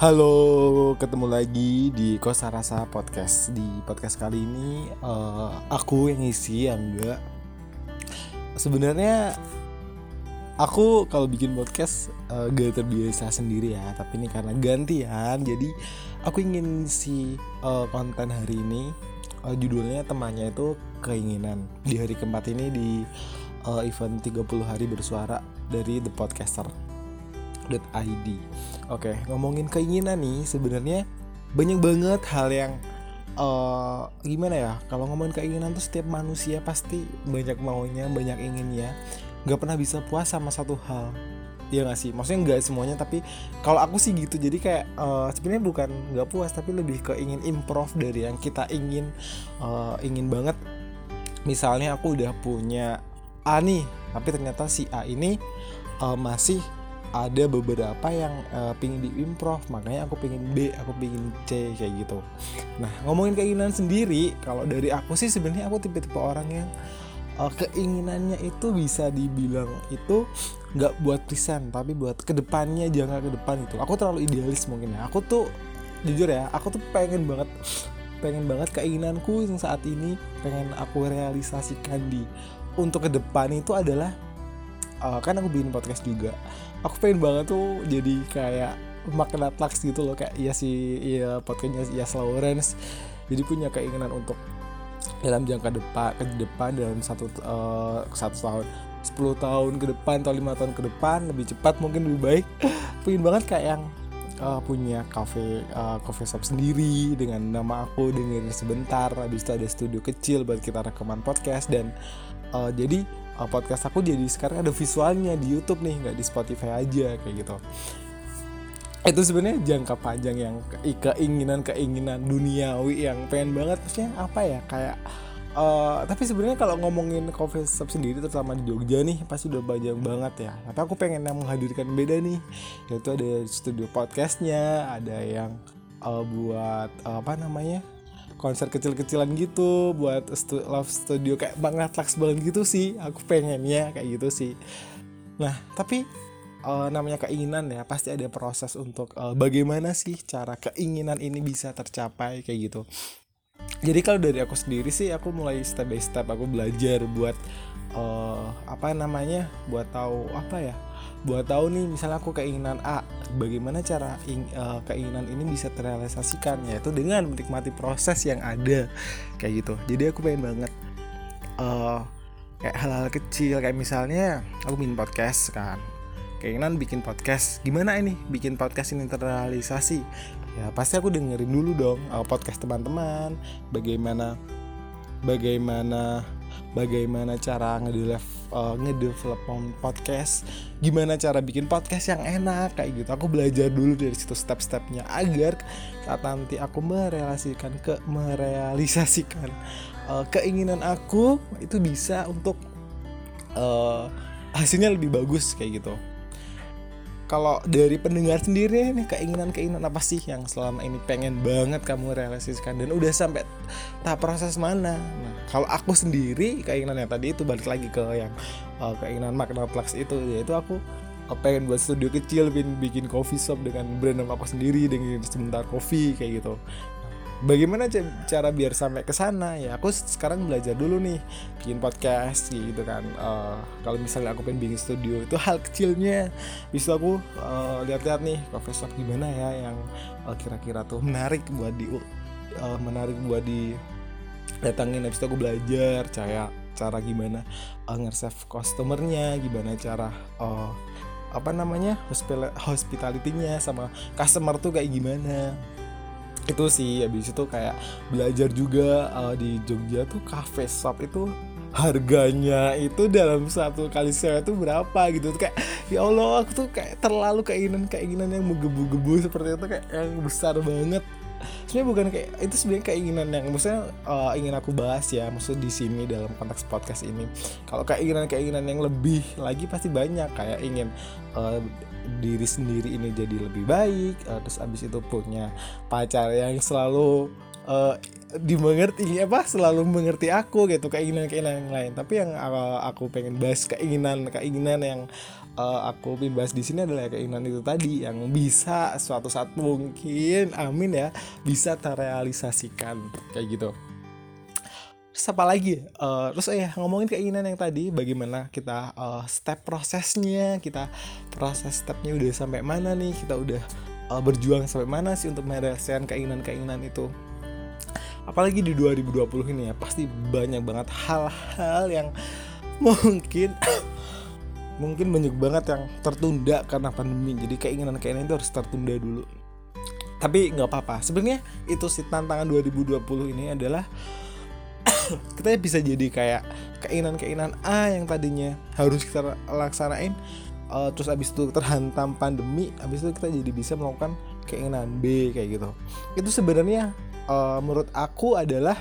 Halo, ketemu lagi di Kosa Rasa Podcast. Di podcast kali ini eh, aku yang ngisi yang enggak. Sebenarnya aku kalau bikin podcast eh, gak terbiasa sendiri ya, tapi ini karena gantian. Jadi aku ingin ngisi eh, konten hari ini. Eh, judulnya temannya itu keinginan. Di hari keempat ini di eh, event 30 hari bersuara dari The Podcaster id. Oke, ngomongin keinginan nih, sebenarnya banyak banget hal yang eh gimana ya? Kalau ngomongin keinginan tuh setiap manusia pasti banyak maunya, banyak inginnya. Gak pernah bisa puas sama satu hal. Iya gak sih? Maksudnya nggak semuanya, tapi kalau aku sih gitu. Jadi kayak eh, sebenarnya bukan nggak puas, tapi lebih ke ingin improve dari yang kita ingin, eh, ingin banget. Misalnya aku udah punya A nih, tapi ternyata si A ini eh, masih ada beberapa yang uh, pingin diimprove makanya aku pingin B aku pingin C kayak gitu. Nah ngomongin keinginan sendiri kalau dari aku sih sebenarnya aku tipe-tipe orang yang uh, keinginannya itu bisa dibilang itu nggak buat present tapi buat ke depannya jangka ke depan itu aku terlalu idealis mungkin ya. Aku tuh jujur ya aku tuh pengen banget pengen banget keinginanku yang saat ini pengen aku realisasikan di untuk ke depan itu adalah uh, kan aku bikin podcast juga. Aku pengen banget tuh jadi kayak makna tax gitu loh kayak iya sih iya podcastnya iya Lawrence. Jadi punya keinginan untuk dalam jangka depan ke depan dalam satu uh, satu tahun 10 tahun ke depan atau lima tahun ke depan lebih cepat mungkin lebih baik. Pengen banget kayak yang uh, punya cafe uh, coffee shop sendiri dengan nama aku dengerin sebentar habis itu ada studio kecil buat kita rekaman podcast dan uh, jadi uh, podcast aku jadi sekarang ada visualnya di YouTube nih nggak di Spotify aja kayak gitu. Itu sebenarnya jangka panjang yang ke- keinginan keinginan duniawi yang pengen banget. Maksudnya apa ya kayak uh, tapi sebenarnya kalau ngomongin coffee shop sendiri terutama di Jogja nih pasti udah banyak banget ya. Tapi aku pengen yang menghadirkan beda nih yaitu ada studio podcastnya ada yang uh, buat uh, apa namanya konser kecil-kecilan gitu buat stu love studio kayak banget laks banget gitu sih. Aku pengennya kayak gitu sih. Nah tapi eh, namanya keinginan ya pasti ada proses untuk eh, bagaimana sih cara keinginan ini bisa tercapai kayak gitu. Jadi kalau dari aku sendiri sih aku mulai step by step aku belajar buat eh, apa namanya buat tahu apa ya buat tahu nih misalnya aku keinginan A bagaimana cara ing- eh, keinginan ini bisa terrealisasikan yaitu dengan menikmati proses yang ada kayak gitu. Jadi aku pengen banget eh kayak hal-hal kecil kayak misalnya aku bikin podcast kan. Keinginan bikin podcast gimana ini? Bikin podcast ini terrealisasi? Ya pasti aku dengerin dulu dong eh, podcast teman-teman. Bagaimana bagaimana bagaimana cara ngedevelop uh, ngedevelop podcast gimana cara bikin podcast yang enak kayak gitu. Aku belajar dulu dari situ step-stepnya agar saat nanti aku merealisasikan ke merealisasikan uh, keinginan aku itu bisa untuk uh, hasilnya lebih bagus kayak gitu kalau dari pendengar sendiri nih keinginan-keinginan apa sih yang selama ini pengen banget kamu realisasikan dan udah sampai tahap proses mana? Nah, kalau aku sendiri keinginan yang tadi itu balik lagi ke yang uh, keinginan makna Flux itu yaitu aku uh, pengen buat studio kecil bikin bikin coffee shop dengan brand nama aku sendiri dengan sebentar coffee kayak gitu. Bagaimana ca- cara biar sampai ke sana? Ya aku sekarang belajar dulu nih bikin podcast gitu kan. Eh, kalau misalnya aku pengen bikin studio itu hal kecilnya. Bisa aku eh, lihat-lihat nih coffee shop gimana ya yang eh, kira-kira tuh menarik buat di eh, menarik buat di datangin habis itu aku belajar cara cara gimana uh, nge-save customernya gimana cara eh, apa namanya hospital hospitality-nya sama customer tuh kayak gimana itu sih habis itu kayak belajar juga eh, di Jogja tuh cafe shop itu harganya itu dalam satu kali sewa itu berapa gitu. Kayak ya Allah aku tuh kayak terlalu keinginan keinginan yang menggebu-gebu seperti itu kayak yang besar banget sebenarnya bukan kayak itu sebenarnya keinginan yang maksudnya uh, ingin aku bahas ya maksud di sini dalam konteks podcast ini. Kalau keinginan-keinginan yang lebih lagi pasti banyak kayak ingin uh, diri sendiri ini jadi lebih baik uh, terus abis itu punya pacar yang selalu uh, dimengerti apa selalu mengerti aku gitu keinginan-keinginan yang lain. Tapi yang aku pengen bahas keinginan keinginan yang uh, aku bahas di sini adalah keinginan itu tadi yang bisa suatu saat mungkin amin ya bisa terrealisasikan. Kayak gitu. Terus apa lagi? Uh, terus ya ngomongin keinginan yang tadi bagaimana kita uh, step prosesnya kita proses stepnya udah sampai mana nih kita udah uh, berjuang sampai mana sih untuk merealisasikan keinginan-keinginan itu? Apalagi di 2020 ini ya pasti banyak banget hal-hal yang mungkin mungkin banyak banget yang tertunda karena pandemi. Jadi keinginan-keinginan itu harus tertunda dulu. Tapi nggak apa-apa. Sebenarnya itu sih tantangan 2020 ini adalah kita bisa jadi kayak keinginan-keinginan A yang tadinya harus kita laksanain uh, terus abis itu terhantam pandemi abis itu kita jadi bisa melakukan keinginan B kayak gitu. Itu sebenarnya uh, menurut aku adalah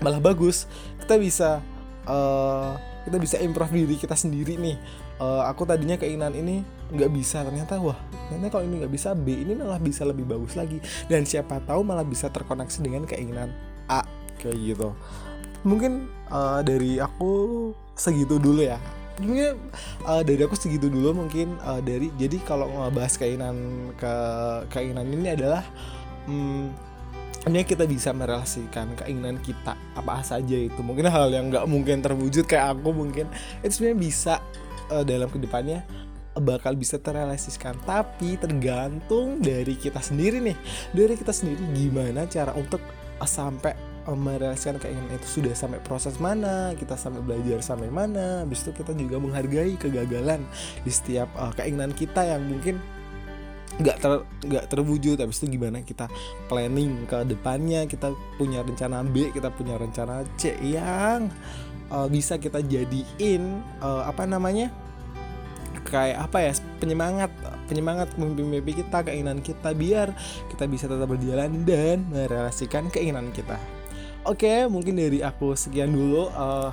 malah bagus. Kita bisa uh, kita bisa improve diri kita sendiri nih. Uh, aku tadinya keinginan ini nggak bisa ternyata wah ternyata kalau ini nggak bisa B ini malah bisa lebih bagus lagi. Dan siapa tahu malah bisa terkoneksi dengan keinginan A kayak gitu. Mungkin uh, dari aku segitu dulu ya. Mungkin uh, dari aku segitu dulu mungkin uh, dari jadi kalau ngebahas keinginan ke keinginan ini adalah hmm, ini kita bisa merelasikan keinginan kita apa saja itu. Mungkin hal yang nggak mungkin terwujud kayak aku mungkin itu sebenarnya bisa uh, dalam ke depannya bakal bisa terrealisasikan. Tapi tergantung dari kita sendiri nih. Dari kita sendiri gimana cara untuk uh, sampai uh, merealisasikan keinginan itu? Sudah sampai proses mana? Kita sampai belajar sampai mana? Habis itu kita juga menghargai kegagalan di setiap uh, keinginan kita yang mungkin nggak ter nggak terwujud habis itu gimana kita planning ke depannya kita punya rencana B kita punya rencana C yang uh, bisa kita jadiin uh, apa namanya kayak apa ya penyemangat penyemangat mimpi-mimpi kita keinginan kita biar kita bisa tetap berjalan dan merealisasikan keinginan kita. Oke mungkin dari aku sekian dulu uh,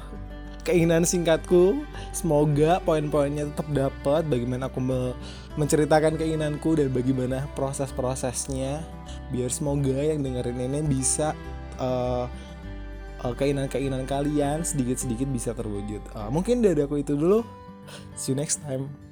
keinginan singkatku. Semoga poin-poinnya tetap dapat bagaimana aku me menceritakan keinginanku dan bagaimana proses-prosesnya. Biar semoga yang dengerin ini bisa uh, uh, keinginan-keinginan kalian sedikit-sedikit bisa terwujud. Uh, mungkin dari aku itu dulu. See you next time